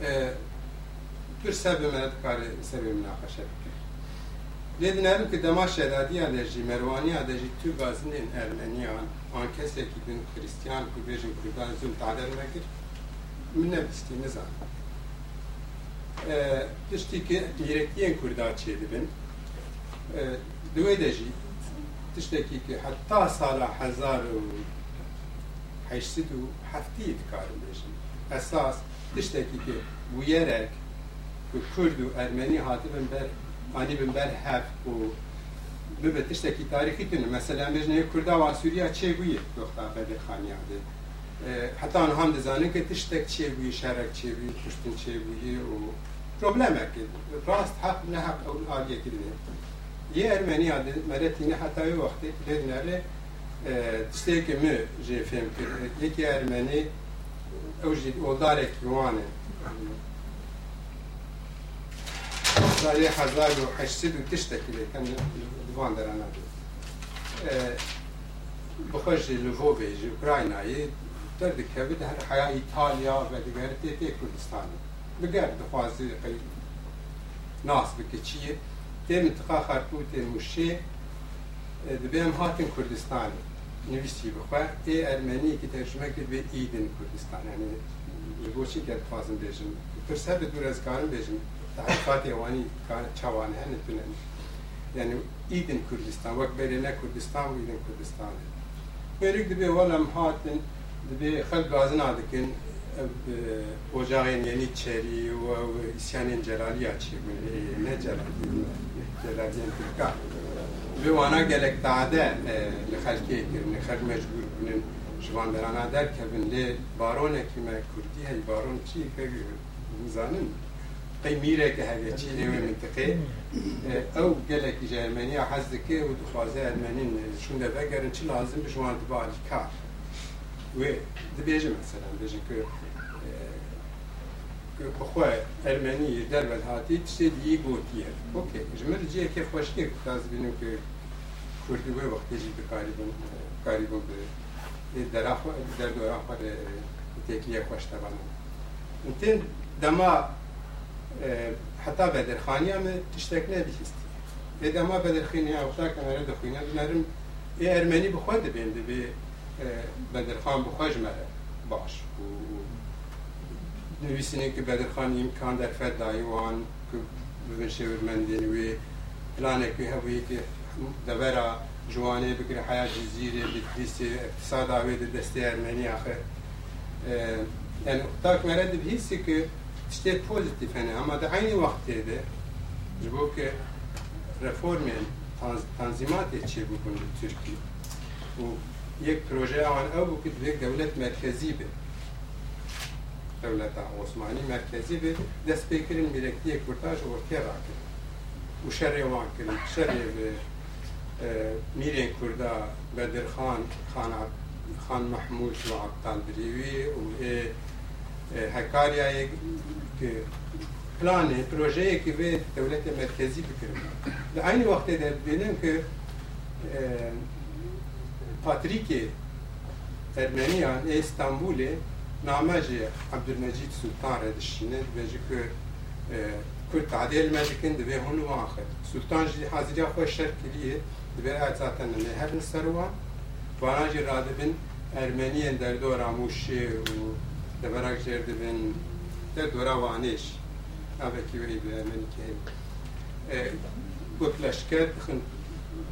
ده هم ل شدادی راستین ل مروانی آراستین لبری و روش چی بو زده نه زلان پر سبب من کار سبب مناقشه بکن لیدن هرم که دما شهدادی آدجی مروانی آدجی تو بازن این ارمنیان آن کسی که بین کریستیان که بیجن کردان زون تعدل نکر من نبستی نزان تشتی که دیرکتین کردان چه دبن دوی دجی تشتكي كي حتى سال حزار و حيشتد و حفتي تكارم بيجن اساس tiştekî ki bu yerek Kurd û Ermenî hatibin ber anîbin ber hev û bibe tiştekî tarîxî tune mesela mejneyê Kurda va Sûriya çêbûyê doxta Bedirxaniya de heta nihan e, dizanin ki tiştek çêbûyî şerek çêbûyî kuştin çêbûyî û problemek rast haq ne haq ew aliyê kirine yê Ermeniya de mere tîne heta wê wextê e, ki dêdinere tiştekî min jê fêm kir yekî Ermenî که می جه فهم کرد یکی ارمنی او جید اولدار کیوانه سالی هزار و هشتید و تشتکی لیکن دوان در آنها بخوش لوفو بیجی اوکراینایی در دکه هر حیا ایتالیا و دیگر تیتی کردستانی بگرد دخوازی قیل ناس بکه چیه تێ منتقا خارکوو تێ موشێ دەبێم هاتن کوردستان نویستی بخوا ئێ ئەرمەنیەکی تەرجمە کرد بێ ئیدن کوردستان یعنی بۆچی گەرخوازم بێژم پرسە بە دوورەزگارم بێژم تعریفاتی ئەوانی چاوان هەن نتونن یعنی ئیدن کوردستان وەک بەرێ نە کوردستان و ئیدن کوردستان وێرێک دەبێ وەڵام هاتن دەبێ خەل گازنا دەکەن ocağın yeni çeri ve isyanın celali açıyor. Ne celali? Celaliyen Türk'a. Ve ona gelek dade li xelkê kirin, xelk mecbur bûnin ji van derana derkevin lê baronekî me Kurdî hey baron çi zanin qey mîreke heye çî lê wê mintiqê ew gelekî ji Ermeniya hez dike û dixwaze Ermenîn şûn de vegerin çi lazim bi ji wan dibe alîkar. Wê بخوا ئەرمەنی دەربەت هاتی تشتێ دی گوتیە ئۆکێ ژمر جیەکێ خۆشتێ تاز بینم کە کوردوێ وەختێژی بکاری بن کاری بۆ دەردۆرا تێکیە خۆشتەبانە تێن دەما حتا بەدرخانیا من تشتێک نەبیستی ێ دەما بەدرخینی ئەوتا کەمەرە دەخوینە بنەرم ێ ئەرمەنی بخوا دەبێن دەبێ بەدرخان بخۆژمەرە باش. و نویسینه که بدرخان امکان در فد دایوان که ببن شورمندین و پلانه که هوی که دبرا جوانه بکر حیات جزیره بتریس اقتصاد آوید دسته ارمنی آخر yani tak merede bir hissi ki işte pozitif hani ama da aynı vakti de bu ki reformen tanz, tanzimat etçi bu bunu Türkiye bu yek proje an ev bu ki devlet merkezi bir دولت عثمانی مرکزی به دست بکرین میرکتی کورتاژ ورکی را کرد و شر وان کرد شر به میرین کردا بدر خان خان خان محمود و عبدال بریوی و هکاریا که پلان پروژه که به دولت مرکزی بکرم در aynı وقت در بینم که پاتریک ارمنیان استانبول نامجي عبد المجيد سلطان ردشينه بيجي كو كل تعديل ماجيكن دبي هون واخر سلطان جي حاضر خوش شركليه دبي قاعد ذاتن من هر نسروا وانا جي رادبن ارمنيا در دورا موشي و دبراك جير دبن در دورا وانيش ابكي وي بارمني كهل وكلاشكر بخن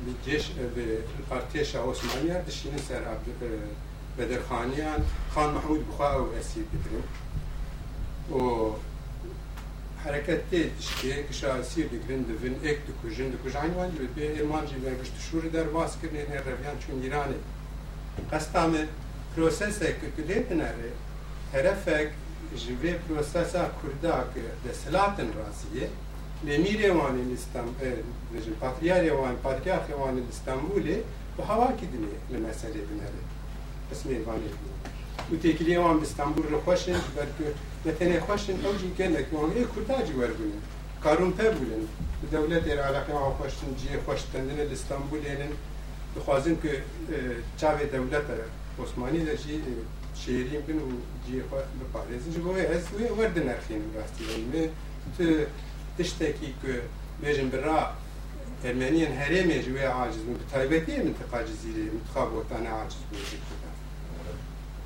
بالجيش بالارتيش عثمانيا دشينه سر عبد بدرخانیان خان محمود بخوا و اسیر بکرم و حرکت تی تشکی کشا اسیر بکرن دفن ایک دکوژن دکوژ عنوان جبت به ایرمان جی برگشت شور در باز کرنه نه رویان چون ایرانه قصدام پروسس که کلیت نره طرفک جوی پروسسا کردا که دسلاتن راسیه لمیر وان استانبول بجن پاتریار وان پاتریارخ وان استانبول و هوا کدنه لمساله بنره اسم ایوانی و تێکلی ئەوان ئستانبول لە خۆشن بەتەنێ خۆشن ئەو جی گەلێکوان ێ کورتاجی وەربوون کارون پێ بوون دەولەت عراقی ئەو خۆشتن جێ خۆشتەندنە لە ئستانبول لێنن dixwazim ku çavê dewleta Osmanî de jî şêrîn bin û ciyê xwe biparêzin ji bo wê ez wê werdinexînim rastî me tu tiştekî ku bêjin bi ra Ermeniyên herêmê ji wê aciz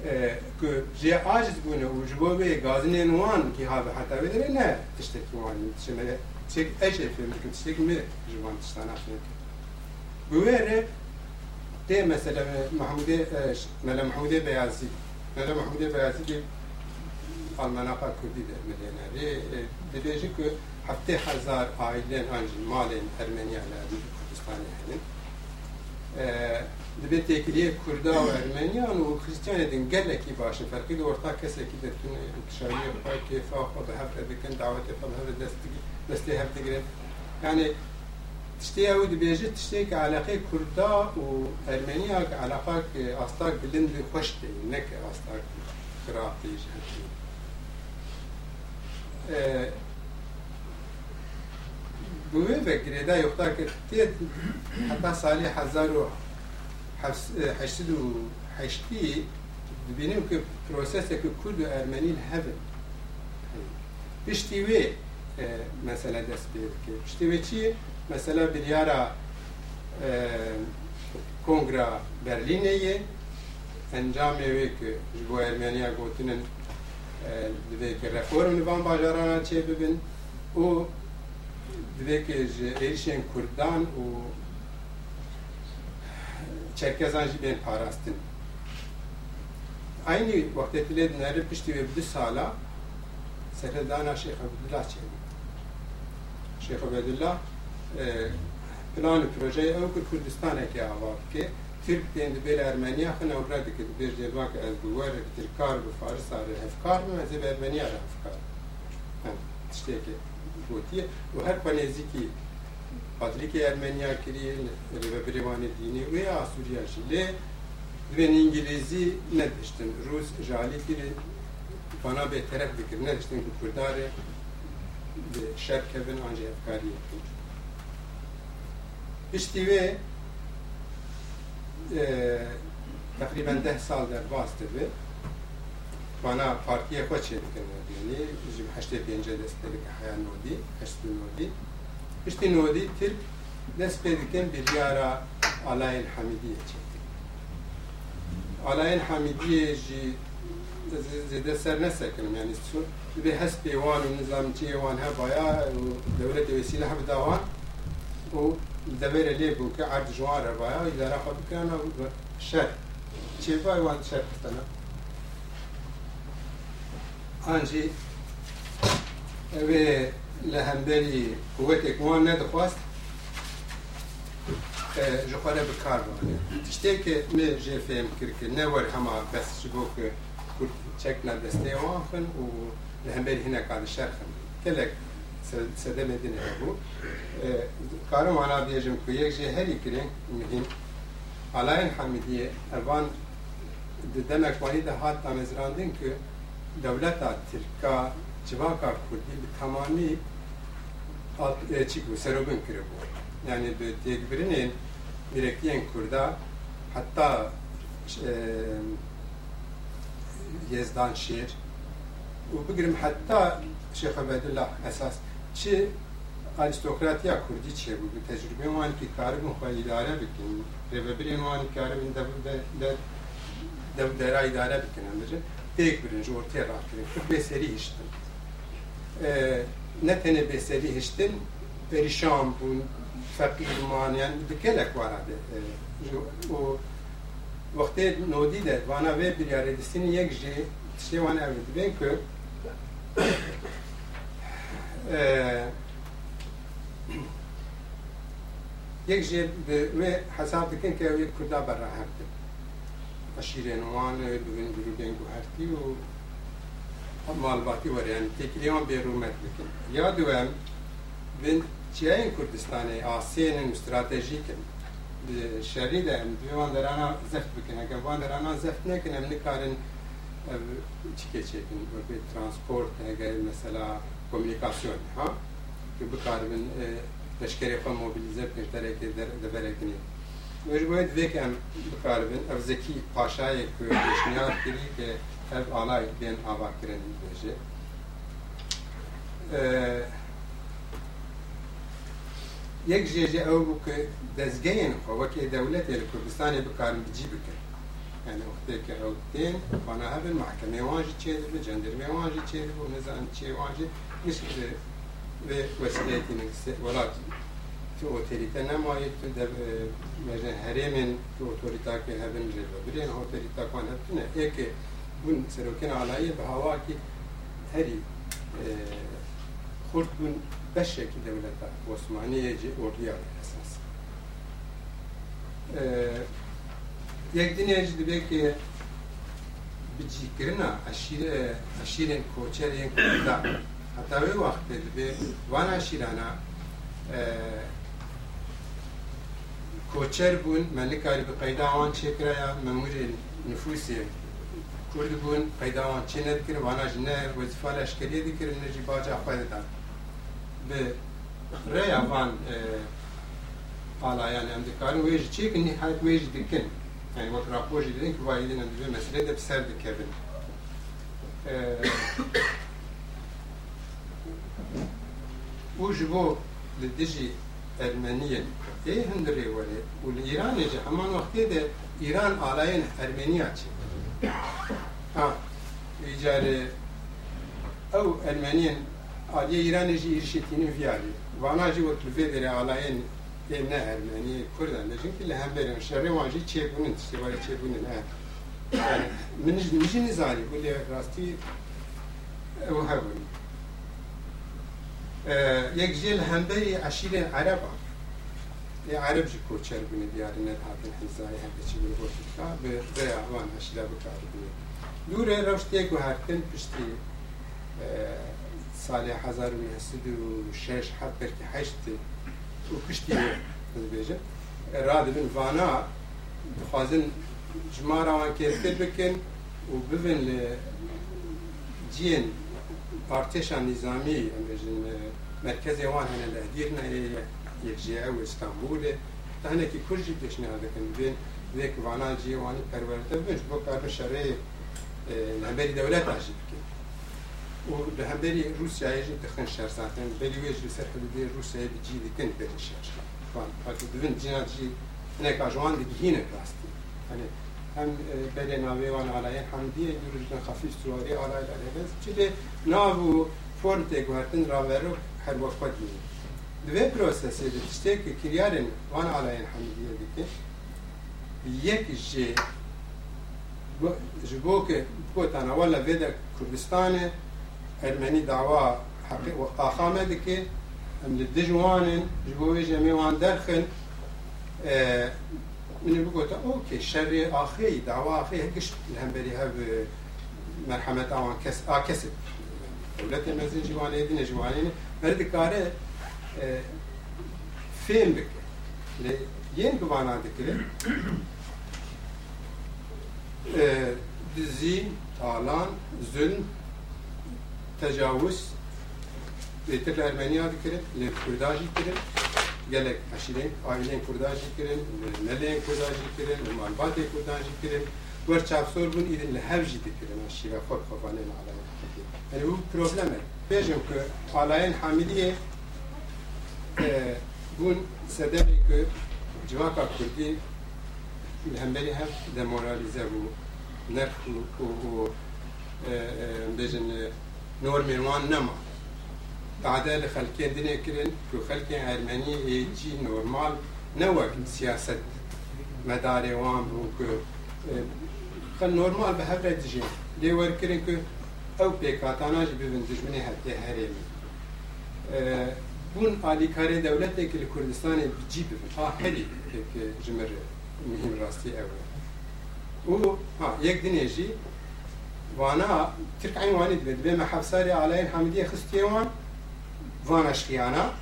mintiqa cizîrê mintiqa botane aciz bûn ku jê aciz bûne û ji bo wê gazinên wan kî have heta wê derê ne? Tiştekî wan tişemele tiştek eş fêm dikim tiştek me ji wan tiştana fêm bi wê re tê mesela Mahmudê Mele Mahmudê Beyazî Mele Mahmudê Beyazî ki Almanaqa Kurdî de milênerê dibêje ku heftê hezar ailên an jî malên Ermeniya li Kurdistanê henin دبێ تێکریە کووردا و ئەرمنیان و خستیانێتن گەلێکی باشە فەرقی لە وەرتا کەسێکی دەتونشانی پای کێفا خۆ بە هەفتە دەکەن داوەتی خۆ هەر دەستگی دەستی هەردەگرێت یانێ تشتێ ئەو دەبێژێت تشتێک علاقەی کووردا و ئەرمنیا علاقاک ئاستاک بلند خۆشتی نەکە ئاستاک کراپیش هەتی بوێ بەگرێدا یختا کرد تێت حتا سالی حەزار و bi wê vekirêda yokta kir tê heta salê hezar û heştî û heştî dibînim ku prosesekî Kurd û Ermenîn hevin piştî wê mesele dest pê dike piştî wê çi ye mesela biryara Kongra Berlînê ye encamê wê ku ji bo Ermeniya gotinin divê ki reform li van bajarana çê bibin û divê ki ji êrişên Kurdan û Çerkezan jî bên parastin. Aynı wextê tilê dinêre piştî wê bi du sala serhildana Şeyx Ebedullah çêbû Şeyx Ebedullah planı projeyi ew kir Kurdistanekê ava bike Türk tên dibê Ermeniya dibê jêva ki ez bi were bi Tirkar bi Farisa re hevkar bim ez ê bi Ermeniya re hevkar tiştekê gotiye û her xwe nêzîkî Kiriye li ve birêvanê dînî wê a Sûriya jî lê divên îngilîzî nediştin Rûs ji alî kiri bana bêteref dikir nediştin bi Kurdarê bi şer kevin an jî hevkariyê kirin piştî wê teqrîben deh sal derbas dibe bana partiye çê dikin yani ji heştê pêncê dest pê dike پشتی تر دست پیدا کن بریارا علای ئالاین چه علای ئالاین جی زیدە سر نسکنم یعنی به حس پیوان و نظامچیێوان هەباە دەورەت ها هەبداوان و دەبێرە لێ و کە عرد ژوارە باە و اداره خە بکەنە و شر چی چێبای وان شر قتەنە ئانجی ئەوێ لهمبری قوت اکوان ندخواست جخواره بکار بانه تشتی که می جه فهم کر که نور همه بس شبو که چک ندسته آخن و لهمبری هنه کاد شرخن کلک سده مدینه هبو کارو مانا بیجم که یک جه هری کرین مهم علاین حمیدیه اروان دمک وانی ده هات تامزراندین که دولت ترکا چواکا کردی به تمامی çi bû serobin kiribû yani bi têkbirinên mirekiyên Kurda heta Yezdan Şêr û bigirim heta Şeyx Ebedullah esas çi aristokratiya Kurdî çêbû bi tecrübeyên wan kî karibin xwe îdare bikin rêvebirên wan karibin dev dera îdare bikin em bijin têk birin ji ortaya rakirin Kurd bêserî hiştin ne tenê bêserî hiştin perîşan bûn feqîr man yani bi gelek wara de û wextê nodî de vana vê biryarê distînî yek jî tiştê wan ew dibên ku yek bi wê hesab dikin ew yek Kurda berraher din aşirên wan bibin malumatı var yani tekliyan bir rumetlikin. Ya duem ben çiğin Kurdistan'ı Asya'nın stratejikin şerri de em duyan derana zeft bikin. Eğer van derana zeft nekin em nikarin çike çekin. Böyle transport eğer mesela komünikasyon ha ki bu karibin e, teşkere fa mobilize peşterek deverekini. Ve bu edvek em bu karibin evzeki paşaya kuyruğu düşünüyor ki er alle den har vært religiøse. یک جێژێ ئەو بوو کە دەستگەیان خۆوەکی دەولەت لە کوردستانی بکارن بجی بکەن یعنی وقتێککە ئەو دێن خۆنا هەبن محکەمێوانژی چێ بە جەندرمێوانژی چێ بوو نەزان چێوانژی مشک بێ وەسلێتی وڵاتی تو ئۆتەریتە نەمایێت تو مێژە هەرێمێن تو ئۆتۆریتاکە هەبن لێ بەبرێن ئۆتەریتاکوان هەبتنە ئێکێ bi hawakî herî xurt bûn beşekî devleta Osmaniyê jî orduya esas. Yek dinê jî dibe ki bicîkirina eşîrên koçerên Kurda heta wê wextê dibe vana şîrana koçer bûn me nikarî bi qeyda wan کرد بون پیداوان چی ندکر وانا جنه وزیفه لشکریه دیگر نجی باجا خواهد دار به رای وان پالایان هم دکارن ویج چی که نهایت ویج دکن یعنی وقت راپوش دیدن که وایدین هم دوی مسئله ده بسر دکرن او جبو لدجی ارمنیه. ای هندری ولی و ایران جه همان وقتی ده ایران آلاین ارمنیا چی؟ Hindirê were û li Îranê jî heman wextê de İran alayên Ermeniya çê ha îcarê ew Ermeniyên aliye İranê jî êrişetînin viyalî vana jî wek li vê derê alayên ên ne Ermenî Kurdan de çünkü li hemberên şerê wan jî çêbûnin يعربجي كوتشر بني ديارنا هذا الحزاي هذا شيء من بوتكا بضيع وان هشلا بكاربني دور روشتيك وهرتن بشتي سالي حزار من هسدو شش حد بركي حشت وكشتي بيجا راد من فانا دخوازن جمارا وان كيرتر بكن وببن جين پارتشان نظامی مرکز وان هنه لهدیرنا کیجی و استانبوله. تا نه کی کوچی پیش نه ده کن بین یک وانجی وانی پرورت بیش بود که شرای نهبری دولت آجیب کرد و به همبری روسیه این تخم شر ساتن. بری ویش به سر حدودی روسیه بیجی دکن بیش شر شد فان فکر کن بین جنگی نه کجوان دیگه هی نکردی هنی هم بری نامی وان علاه هم دیه یورجن خفیش سواری علاه داره بس چیله نامو فورت گوهرتن را ورک هر وقت می‌کنیم. دوی پروسسی دی تشتی که کریارن وان علاین حمیدیه دیکه یک جه جبو که بوتان اولا ویده کردستان ارمنی دعوا حقیق و آخامه دیکه ام لدجوانن جبوی جمیوان درخن من بقول أوكي شر أخي دعوة أخي هكش الهمبري هب مرحمت اوان کس آکسی كسب مزین مزين جواني دين مرد کاره bike li yên bivana dikirin dizîn talan zulm tecavüz Lêtir li Ermeniya dikirin, li Kurda jî kirin, gelek eşîrên ailên Kurda jî kirin, neleyên Kurda jî kirin, li malbatê Kurdan jî kirin, wer çavsor bûn îdin li hev jî dikirin şîra xwe xwevanên alayên Yani bu problem e. Bêjim ku alayên Bûn sedemê ku civaka Kurdî li hemberî hev demoralize bû nerx û bêjin normên wan nema بعدا لخلكين دنيا كرن كو خلكين أرمني يجي نورمال نوك سياسة مداري وان كو خل نورمال بهبرة دجين لي ور كرن كو أو بيكاتانا جي ببن دجمني حتى هرمي بون آلی کاری دولتی که کردستان بجی ببن آه هلی که جمر مهم راستی اوه و ها یک دنیجی وانا ترك عين واني دبي دبي ما حفصاري على حمدية خستي وان وان اشقيانا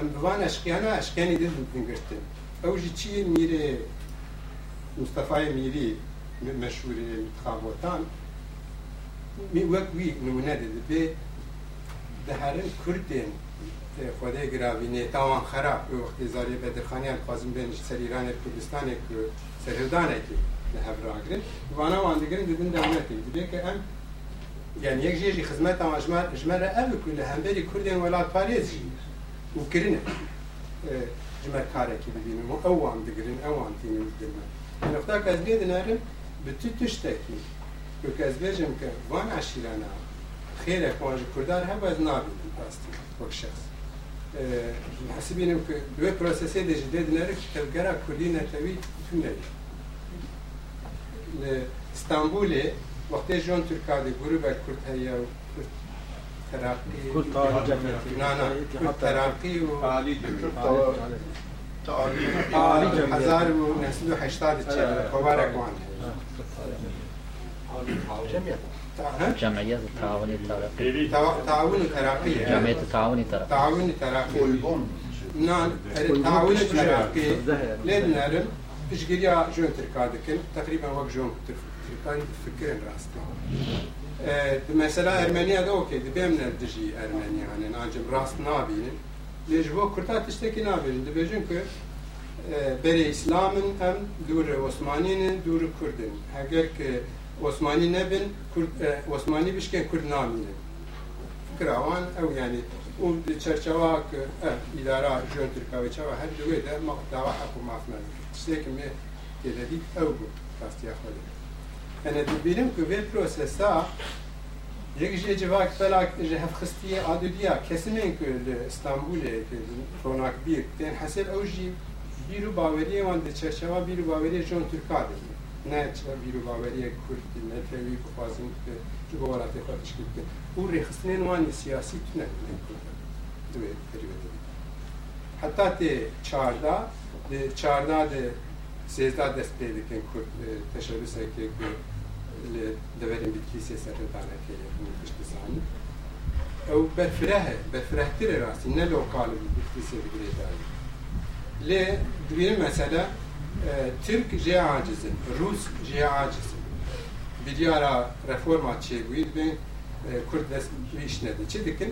ام بوان اشقيانا اشقياني دل بنگرتن او جي چي ميري مصطفى ميري مشهور انتخابوتان مي وك وي نمونه دبي دهرن خود گراوی نیتا و خراب. که وقتی زاری بدرخانی القازم بین سر ایران کردستان که سرهدان که لحب را گرن وانا وان دیگرین دیدن دولتی. دیگه که ام یعنی یک جیجی خدمت هم اجمر اجمر او که لهمبری کردین ولات پاریز جی. و کرنه جمر کاره که ببینم. او اوان دیگرین وان تینم دیگرین نقطه که از بید نارم به تو تشتکی که از بیجم که وان عشیرانا خیره که کردار هم باید نابیدن پاستی. وک شخص. پروسسی دیجی دید نرک تلگرا کلی نتوی تونلی استانبول وقتی جون ترکادی گروه کرد هیا و کرد ترقی كل طالب جمعية نه نه کرد ترقی و تعالي آه، هزار و نسل و هشتاد چه مبارک وان جميع ها؟ جمعية التعاون الترقي تعاون الترقي جمعية التعاون الترقي تعاون الترقي نعم التعاون الترقي لين نعلم لدنارن تشجيريا جون تركادكن تقريبا وقت جون تركادي تفكرن راستنا آه، مثلا أرمانيا ده أوكي دبيمنا الدجي أرمانيا يعني نعجم راس نابين ليش هو كرتات تشتكي نابين دبيجن كه آه، بري إسلامن هم دور عثمانين دور كردن هكذا Osmanî nebin, Osmanî bişke Kurd namîne. Fikra wan ew yani û di çerçeva ki ev îdara jiyên Tirkiye ve çawa her duwê de dava heqû maf nebe. Tiştekî me têdedît ew bû rastiya xwedê. Yani dibînim ki vê prosesa Yek ji civak felak ji hevxistiye adudiya kesimên ku li İstanbulê ronak bir tên heseb ew jî bîr û baweriye wan di çerçeva bîr û baweriye jiyên Tirkiye neće viru baverije kurti, netevi popazim te, ki govarate katiš kitte. U rehsnen vani siyasi tüne dve tervede. Hatta te çarda, de çarda de sezda desteydiken kurt e, teşebbüs eke ku le deverin bitki siyasetin tane ke yakın kıştisani. Ev e, befrehe, befrehtir erasi, ne lokal bir bitki siyasetin Le, duyun mesela, ترک جه عاجزن روس جه عاجزن بریارا رفورما چێگوید بێ کورد دەست بیشنەدە چی دکن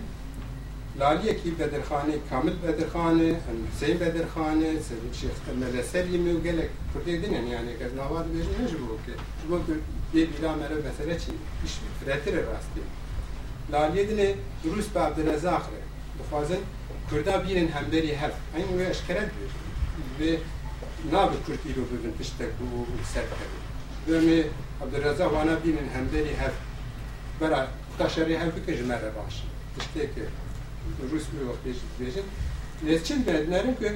لالیەکی بەدرخانەی کامل بەدرخانە ئەم حسین بەدرخانە مەدەسەری مێ و گەلێک کوردی دنن یانێکە ناواد بێژ نەژ بۆکە بۆ بێبیلا مەرە مەسەرە چی فرەترە ڕاستی لالیە دنێ روس بە عبدنەزاخرە بخوازن کوردا بیرن هەمبەری هەف ئەین وێ ئەشکەرە بێژ نابێت کورتی رو ببن پشتێک بوو سەر دوێمێ عبدرەزا وانە بینن هەندێری هەف بەرا قوتاشاری هەر بکە ژمارە باش. پشتێکە روس نیز بێژن لێچین بێدنەرن که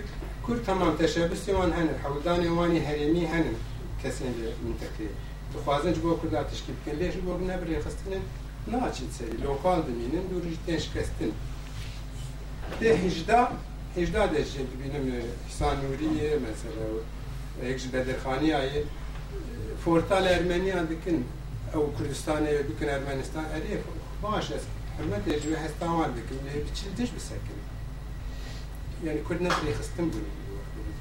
کور تمام تشابسی وان هەن حەودانی وانی هەرێمی هەنن کسین لێ منتەکەی دخوازن بۆ کورددا تشکی بکەن لێش بۆ بنەبرێ خستنن چند سری؟ لۆخواان دمینن دور جتنش کستن. ده هجده ecdad eşyeti bilim e, İhsan Nuriye mesela ekşi bedirhaniyeyi e, fortal Ermeniyan dikin ev Kürdistan'a dikin Ermenistan eriye baş es hürmet ecvi hestan var dikin e, ne bir bir sekin yani Kürdine trihstim bunu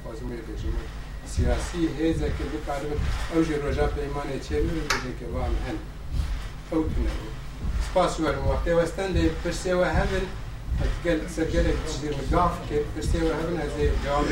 fazla mevcut siyasi heyze ki bu kadar ev jiroja peymanı çevirir dedi ki var hem. Ev tünevi spasyo var vakti vestan de persewa hemen قال سجلت تشديد القاف كيف تستوي هذا زي الجواب